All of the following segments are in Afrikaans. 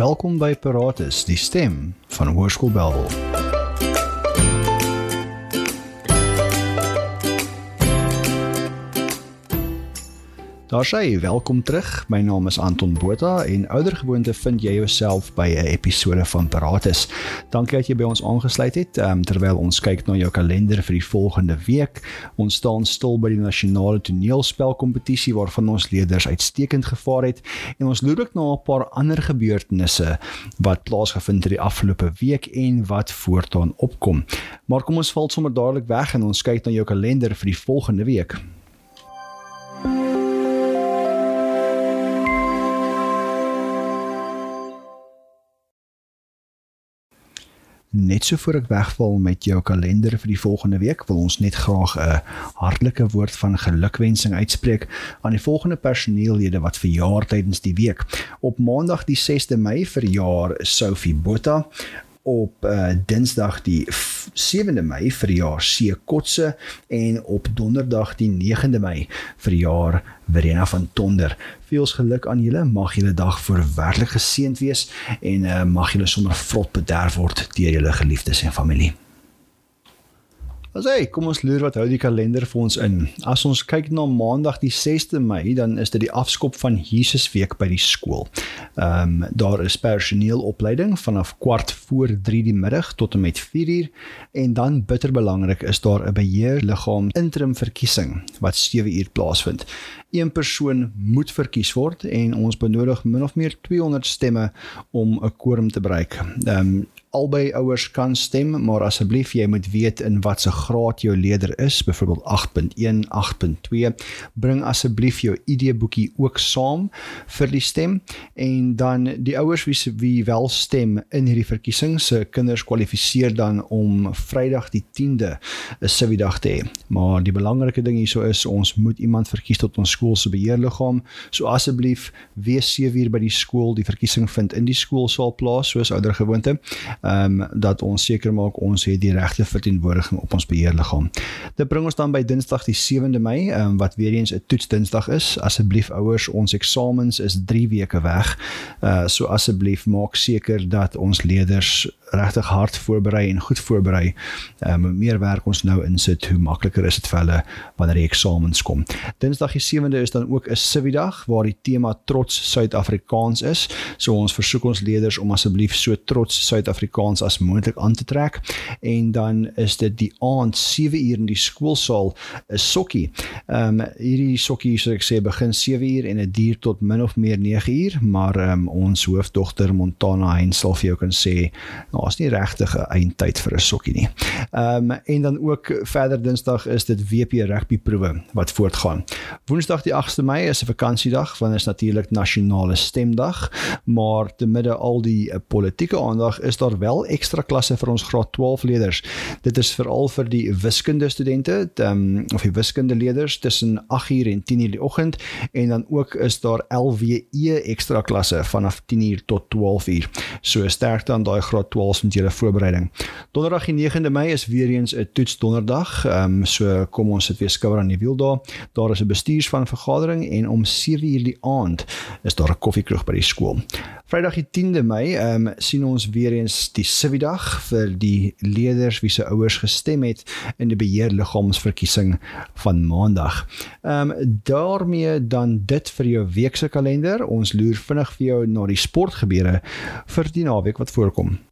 Welkom by Paratus, die stem van Hoërskool Belwel. Daar sê welkom terug. My naam is Anton Botha en oudergewoonte vind jy jouself by 'n episode van Paratus. Dankie dat jy by ons aangesluit het. Um, terwyl ons kyk na jou kalender vir die volgende week, ons staan stil by die nasionale toneelspelkompetisie waarvan ons leerders uitstekend gevaar het en ons loer ook na 'n paar ander gebeurtenisse wat plaasgevind het die afgelope week en wat voortaan opkom. Maar kom ons val sommer dadelik weg en ons kyk na jou kalender vir die volgende week. Net so voor ek wegval met jou kalender vir die volgende week, wil ons net graag 'n hartlike woord van gelukwensing uitspreek aan die volgende personeellede wat verjaar tydens die week. Op Maandag die 6de Mei verjaar Sophie Botha, op uh, Dinsdag die 7de Mei verjaar C Kotse en op Donderdag die 9de Mei verjaar Verena van Tonder. Veels geluk aan julle. Mag julle dag voorwerklik geseënd wees en uh, mag julle sommer vrot bederf word deur julle geliefdes en familie. As hy, kom ons loer wat hou die kalender vir ons in. As ons kyk na Maandag die 6de Mei, dan is dit die afskop van Jesusweek by die skool. Ehm um, daar is personeelopleiding vanaf kwart voor 3 die middag tot en met 4 uur en dan bitter belangrik is daar 'n beheerliggaam interim verkiesing wat 7 uur plaasvind. Een persoon moet verkies word en ons benodig min of meer 200 stemme om 'n quorum te bereik. Ehm um, albei ouers kan stem, maar asseblief jy moet weet in watter graad jou leerder is, byvoorbeeld 8.1, 8.2. Bring asseblief jou ID boekie ook saam vir die stem en dan die ouers wie wie wel stem in hierdie verkiesing se kinders kwalifiseer dan om Vrydag die 10de 'n siviedag te hê. Maar die belangrike ding hierso is ons moet iemand verkies tot ons skool se beheerliggaam. So asseblief wees 7 uur by die skool, die verkiesing vind in die skoolsaal plaas soos ouer gewoonte ehm um, dat ons seker maak ons het die regte verteenwoordiging op ons beheerliggaam. Dit bring ons dan by Dinsdag die 7de Mei, ehm um, wat weer eens 'n toetsdinsdag is. Asseblief ouers, ons eksamens is 3 weke weg. Uh so asseblief maak seker dat ons leerders regtig hard voorberei en goed voorberei. Ehm um, meer werk ons nou insit, hoe makliker is dit vir hulle wanneer die eksamens kom. Dinsdag die 7de is dan ook 'n siviedag waar die tema trots Suid-Afrikaans is. So ons versoek ons leerders om asseblief so trots Suid-Afrikaans as moontlik aan te trek en dan is dit die aand 7 uur in die skoolsaal 'n sokkie. Ehm um, hierdie sokkie soos ek sê begin 7 uur en dit duur tot min of meer 9 uur, maar ehm um, ons hoofdogter Montana Hensel vir jou kan sê daar's nie regtig 'n eindtyd vir 'n sokkie nie. Ehm um, en dan ook verder Dinsdag is dit WP rugby proewe wat voortgaan. Woensdag die 8de Mei is 'n vakansiedag want is natuurlik nasionale stemdag, maar te midde al die uh, politieke aandag is daar wel ekstra klasse vir ons graad 12 leerders. Dit is veral vir die wiskunde studente, um, of die wiskunde leerders tussen 8uur en 10uur die oggend en dan ook is daar LWE ekstra klasse vanaf 10uur tot 12uur. So sterkte aan daai graad 12 plaas met julle voorbereiding. Donderdag die 9de Mei is weer eens 'n toets donderdag. Ehm um, so kom ons sit weer skouer aan die wiel daar. Daar is 'n bestuursvan vergadering en om 7:00 die aand is daar 'n koffiekroeg by die skool. Vrydag die 10de Mei ehm um, sien ons weer eens die Siviedag vir die leerders wie se ouers gestem het in die beheerliggaamsverkiesing van Maandag. Ehm um, daarmee dan dit vir jou week se kalender. Ons loer vinnig vir jou na die sportgebeure vir die naweek wat voorkom.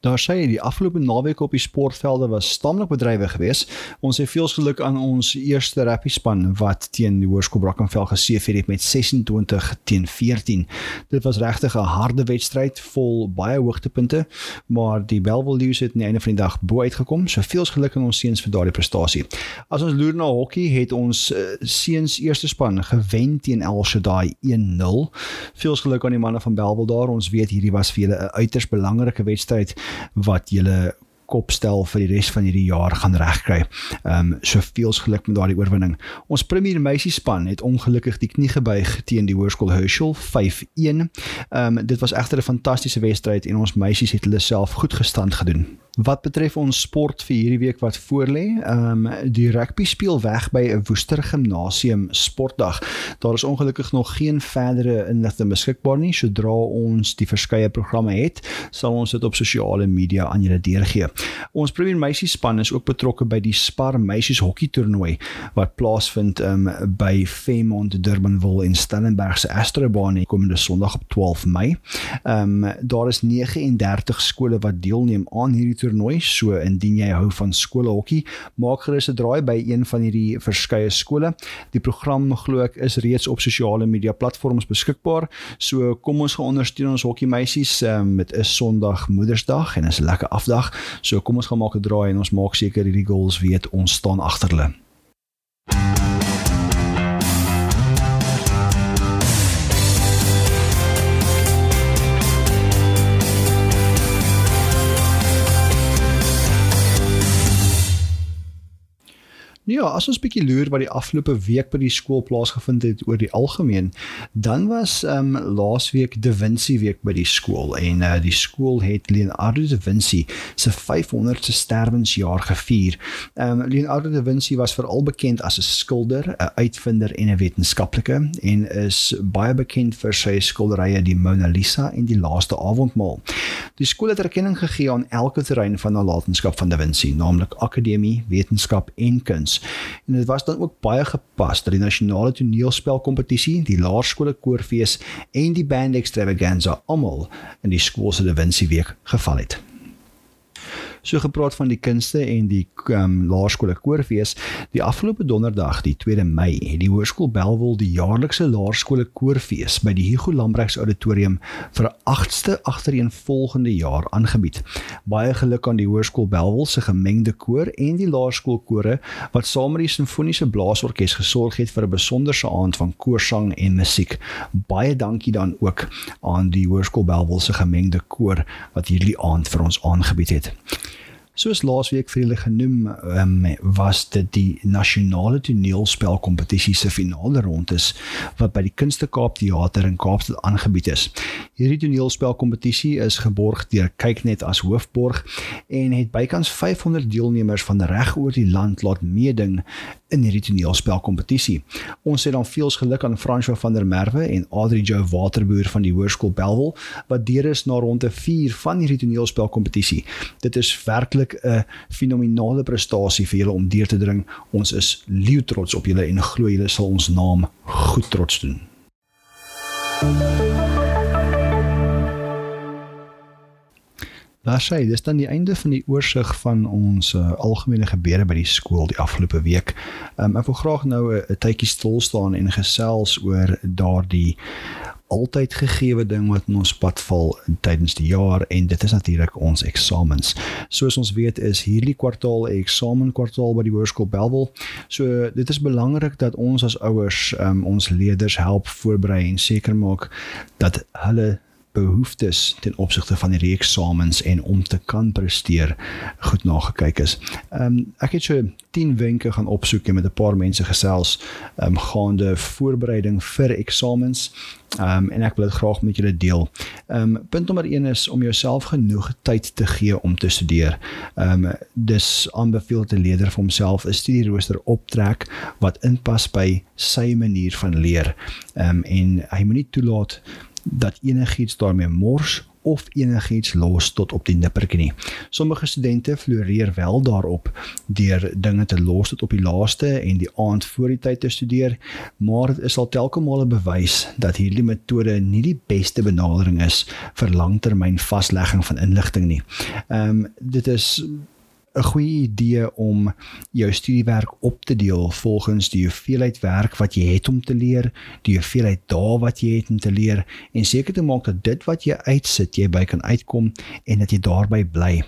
Daar sê die afgelope naweek op die sportvelde was stamlik bedrywig geweest. Ons het veels geluk aan ons eerste rappie span wat teen die Hoërskool Brackenfell geseëvier het met 26 teen 14. Dit was regtig 'n harde wedstryd vol baie hoogtepunte, maar die Bellville Lions het aan die einde van die dag bo uitgekom. So veels geluk aan ons seuns vir daardie prestasie. As ons loer na hokkie, het ons uh, seuns eerste span gewen teen El Shaddai 1-0. Veels geluk aan die manne van Bellville daar. Ons weet hierdie was vir hulle 'n uiters belangrike wedstryd wat julle kopstel vir die res van hierdie jaar gaan regkry. Ehm um, soveels geluk met daardie oorwinning. Ons premier meisiespan het ongelukkig die knie gebuig teen die Hoërskool Herschel 5-1. Ehm um, dit was egter 'n fantastiese wedstryd en ons meisies het hulle self goed gestand gedoen. Wat betref ons sport vir hierdie week wat voorlê, ehm um, die rugby speel weg by 'n Woester Gimnasium sportdag. Daar is ongelukkig nog geen verdere inligting beskikbaar nie. Sodra ons die verskeie programme het, sal ons dit op sosiale media aan julle deurgee. Ons Premier Meisies span is ook betrokke by die Spar Meisies hokkie toernooi wat plaasvind um, by Fairmont Durbanville in Stellenberg se Astrobaan komende Sondag op 12 Mei. Ehm um, daar is 39 skole wat deelneem aan hierdie. So indien jy hou van skoolhokkie, maak gerus 'n draai by een van hierdie verskeie skole. Die program glo ek is reeds op sosiale media platforms beskikbaar. So kom ons ondersteun ons hokkie meisies um, met 'n Sondag Moedersdag en is 'n lekker afdag. So kom ons gaan maak 'n draai en ons maak seker hierdie goals weet ons staan agter hulle. Ja, as ons bietjie loer wat die afgelope week by die skool plaasgevind het oor die algemeen, dan was ehm um, laasweek Da Vinci week by die skool en uh, die skool het Leonardo da Vinci se 500ste sterwensjaar gevier. Ehm um, Leonardo da Vinci was veral bekend as 'n skilder, 'n uitvinder en 'n wetenskaplike en is baie bekend vir sy skilderye die Mona Lisa en die Laaste Avondmaal. Die skool het erkenning gegee aan elke terrein van nalatenskap van da Vinci, naamlik akademie, wetenskap en kuns En dit was dan ook baie gepas dat die nasionale toneelspelkompetisie, die laerskole koorfees en die band extravaganza almal in die skool se Da Vinci week geval het. So gepraat van die kunste en die um, laerskole koorfees, die afgelope donderdag, die 2de Mei, het die Hoërskool Belwel die jaarlikse laerskole koorfees by die Hugo Lambrechts Auditorium vir 'n 8ste agtereenvolgende jaar aangebied. Baie geluk aan die Hoërskool Belwel se gemengde koor en die laerskoolkore wat saam met die simfoniese blaasorkes gesorg het vir 'n besonderse aand van koorsang en musiek. Baie dankie dan ook aan die Hoërskool Belwel se gemengde koor wat hierdie aand vir ons aangebied het. Soos laasweek vir julle genoem, um, was dit die nasionale toneelspelkompetisie se finale rondes wat by die Kunste Kaap Theater in Kaapstad aangebied is. Hierdie toneelspelkompetisie is geborg deur Kyknet as hoofborg en het bykans 500 deelnemers van reg oor die land laat meeding in hierdie toneelspelkompetisie. Ons sê dan veel geluk aan Fransjo van der Merwe en Adri Jo Waterboer van die Hoërskool Belwel wat deur is na ronde 4 van hierdie toneelspelkompetisie. Dit is werklik 'n fenominale prestasie vir julle om deur te dring. Ons is leeu trots op julle en glo julle sal ons naam goed trots doen. Daar sê dis dan die einde van die oorsig van ons uh, algemene gebeure by die skool die afgelope week. Um, ek wil graag nou 'n tydjie stil staan en gesels oor daardie altyd gegeewe ding wat in ons pad val tydens die jaar en dit is natuurlik ons eksamens. Soos ons weet is hierdie kwartaal 'n eksamenkwartaal by die Hoërskool Belwel. So dit is belangrik dat ons as ouers um, ons leerders help voorberei en seker maak dat hulle behoeftes ten opsigte van die eksamens en om te kan presteer goed nagekyk is. Ehm um, ek het so 10 wenke gaan opsoek en met 'n paar mense gesels ehm um, gaande voorbereiding vir eksamens. Ehm um, en ek wil dit graag met julle deel. Ehm um, punt nommer 1 is om jouself genoeg tyd te gee om te studeer. Ehm um, dis aanbeveel te leerder vir homself 'n studierooster optrek wat inpas by sy manier van leer. Ehm um, en hy moenie toelaat dat enigiets daarmee mors of enigiets los tot op die nippertjie nie. Sommige studente floreer wel daarop deur dinge te los tot op die laaste en die aand voor die tyd te studeer, maar dit is al telke male bewys dat hierdie metode nie die beste benadering is vir langtermyn vaslegging van inligting nie. Ehm um, dit is 'n goeie idee om jou studiewerk op te deel volgens die hoeveelheid werk wat jy het om te leer, die hoeveelheid dae wat jy het om te leer en seker te maak dat dit wat jy uitsit jy by kan uitkom en dat jy daarby bly.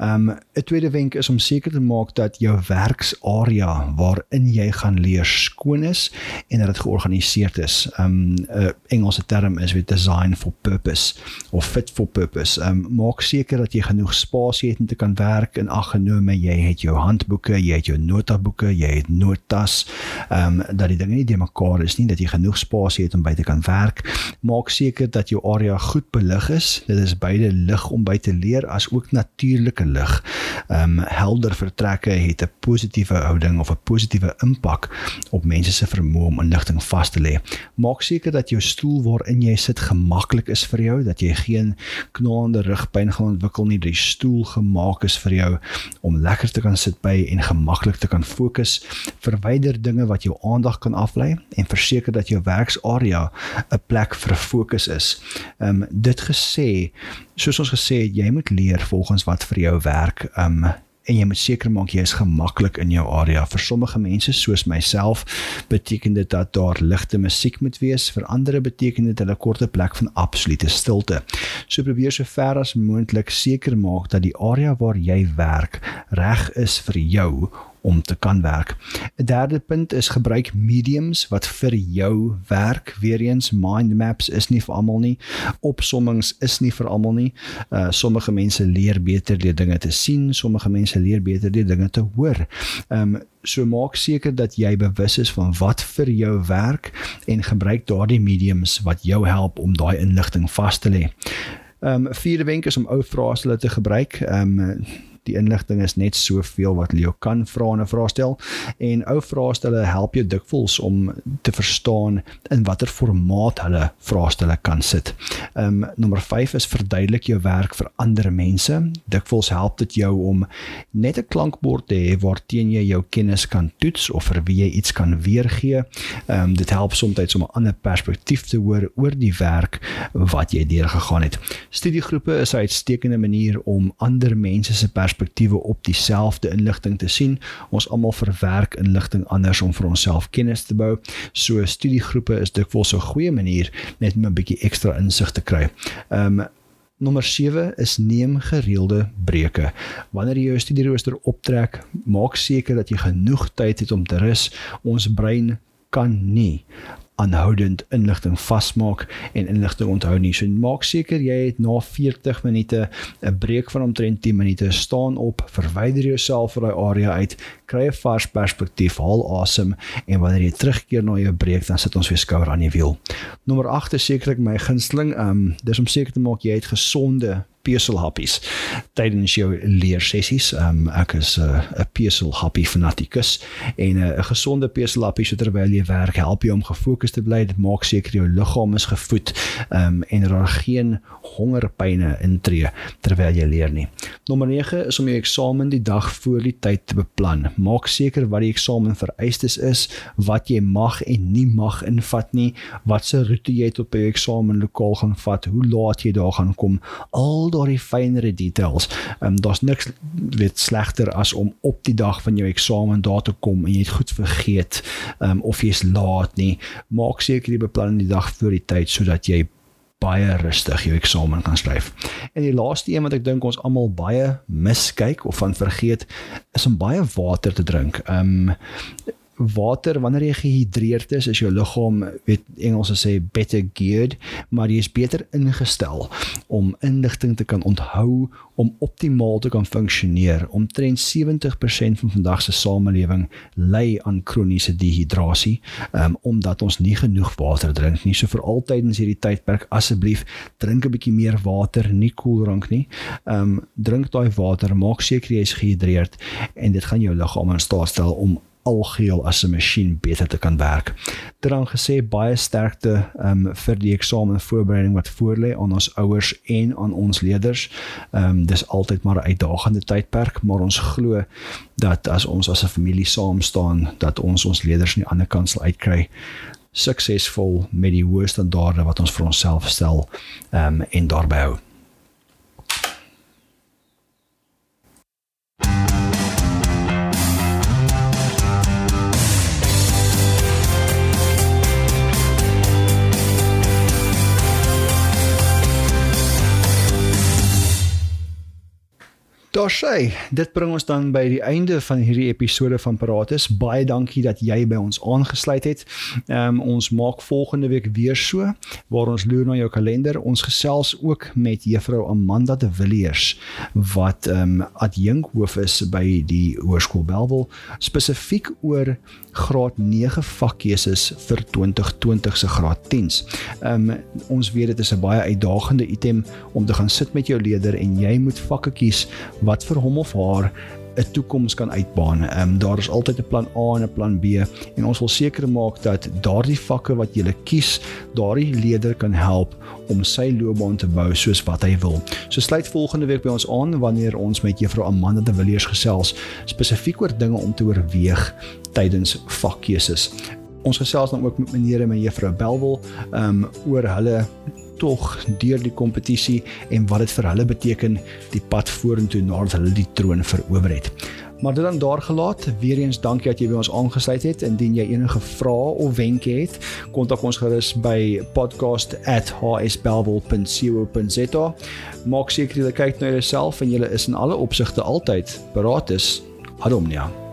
Um 'n tweede wenk is om seker te maak dat jou werksarea waarin jy gaan leer skoon is en dat dit georganiseerd is. Um 'n Engelse term is with design for purpose of fit for purpose. Um maak seker dat jy genoeg spasie het om te kan werk en aggenome jy het jou handboeke, jy het jou notaboeke, jy het notas. Um dat die dinge nie de mekaar is nie, dat jy genoeg spasie het om by te kan werk. Maak seker dat jou area goed belig is. Dit is beide lig om by te leer as ook natuurlik natuurlike lig. Ehm um, helder vertrekke het 'n positiewe houding of 'n positiewe impak op mense se vermoë om inligting vas te lê. Maak seker dat jou stoel waarin jy sit gemaklik is vir jou, dat jy geen knaande rugpyn gaan ontwikkel nie. Die stoel gemaak is vir jou om lekker te kan sit by en gemaklik te kan fokus. Verwyder dinge wat jou aandag kan aflei en verseker dat jou werksarea 'n plek vir fokus is. Ehm um, dit gesê, soos ons gesê het, jy moet leer volgens wat vir jou werk. Um, en jy moet seker maak jy is gemaklik in jou area. Vir sommige mense soos myself beteken dit dat daar ligte musiek moet wees. Vir ander beteken dit hulle korte plek van absolute stilte. So probeer so ver as moontlik seker maak dat die area waar jy werk reg is vir jou om te kan werk. 'n Derde punt is gebruik mediums wat vir jou werk. Weereens mind maps is nie vir almal nie. Opsommings is nie vir almal nie. Uh sommige mense leer beter deur dinge te sien, sommige mense leer beter deur dinge te hoor. Um so maak seker dat jy bewus is van wat vir jou werk en gebruik daardie mediums wat jou help om daai inligting vas te lê. Um vierde wenk is om ou vrae te gebruik. Um die inligting is net soveel wat Leo kan vra en 'n vraestel en ou vraestelle help jou dikwels om te verstaan in watter formaat hulle vraestelle kan sit. Ehm um, nommer 5 is verduidelik jou werk vir ander mense. Dikwels help dit jou om net 'n klankbord te hê waarteen jy jou kennis kan toets of vir wie jy iets kan weergee. Ehm um, dit help soms om 'n ander perspektief te hoor oor die werk wat jy deurgegaan het. Studiegroepe is 'n uitstekende manier om ander mense se perspektiewe op dieselfde inligting te sien. Ons almal verwerk inligting anders om vir onsself kennis te bou. So studiegroepe is dikwels 'n goeie manier net om 'n bietjie ekstra insig te kry. Ehm um, Nommer 7 is neem gereelde breuke. Wanneer jy jou studierooster optrek, maak seker dat jy genoeg tyd het om te rus. Ons brein kan nie aanhoudend inligting vasmaak en inligting onthou nie. So maak seker jy het na 40 minute 'n breek van omtrent 10 minute staan op, verwyder jouself uit daai area uit, kry 'n vars perspektief, haal asem en wanneer jy terugkeer na jou breek, dan sit ons weer skouer aan die wiel. Nommer 8 is sekerlik my gunsteling, ehm um, dis om seker te maak jy het gesonde peselhappies tydens jou leersessies. Um, ek is 'n uh, peselhappie fanatikus en 'n uh, gesonde peselhappie so terwyl jy werk help jou om gefokus te bly. Dit maak seker jou liggaam is gevoed um, en daar geen hongerpyne intree terwyl jy leer nie. Nommer 9 is om jou eksamen die dag voor die tyd te beplan. Maak seker wat die eksamen vereistes is, wat jy mag en nie mag invat nie, watse roete jy tot by jou eksamenlokaal gaan vat, hoe laat jy daar gaan kom. Al daardie fynere details. Ehm um, daar's niks weet slegter as om op die dag van jou eksamen daar te kom en jy het goed vergeet ehm um, of jy's laat nie. Maak seker jy beplan die dag voor die tyd sodat jy baie rustig jou eksamen kan skryf. En die laaste een wat ek dink ons almal baie miskyk of van vergeet is om baie water te drink. Ehm um, water wanneer jy gehidreerd is, is jou liggaam weet Engels sê better geared, maar jy is beter ingestel om inligting te kan onthou, om optimaal te kan funksioneer. Omtrent 70% van vandag se samelewing ly aan kroniese dehydrasie, um, omdat ons nie genoeg water drink nie. So vir altydens hierdie tydperk asseblief drink 'n bietjie meer water, nie koeldrank nie. Ehm um, drink daai water, maak seker jy is gehidreerd en dit gaan jou liggaam in staat stel om algeheel as 'n masjien beter te kan werk. Dit dan gesê baie sterkte um, vir die eksamen voorbereiding wat voorlê aan ons ouers en aan ons leerders. Ehm um, dis altyd maar 'n uitdagende tydperk, maar ons glo dat as ons as 'n familie saam staan, dat ons ons leerders aan die ander kant sal uitkry suksesvol met die hoë standaarde wat ons vir onsself stel ehm um, en daarby hou. Sê, dit bring ons dan by die einde van hierdie episode van Paratus. Baie dankie dat jy by ons aangesluit het. Ehm um, ons maak volgende week weer so waar ons loer na jou kalender. Ons gesels ook met Juffrou Amanda de Villiers wat ehm um, adjunkhoof is by die Hoërskool Belwel spesifiek oor graad 9 vakkeuses vir 2020 se graad 10s. Ehm um, ons weet dit is 'n baie uitdagende item om te gaan sit met jou leerder en jy moet vakke kies wat vir hom of haar 'n toekoms kan uitbaan. Ehm um, daar is altyd 'n plan A en 'n plan B en ons wil seker maak dat daardie vakke wat jy kies, daardie leerder kan help om sy loopbaan te bou soos wat hy wil. So sluit volgende week by ons aan wanneer ons met Juffrou Amanda de Villiers gesels spesifiek oor dinge om te oorweeg tydens vakkeuses. Ons gesels dan ook met meneer en mevrou Belwel um oor hulle tog deur die kompetisie en wat dit vir hulle beteken die pad vorentoe nadat hulle die troon verower het. Maar dit dan daar gelaat. Weereens dankie dat jy by ons aangesluit het. Indien jy enige vrae of wenke het, kontak ons gerus by podcast@hsbelwel.co.za. Maak seker jy kyk na jouself en jy is in alle opsigte altyd paraat is. Adomnia.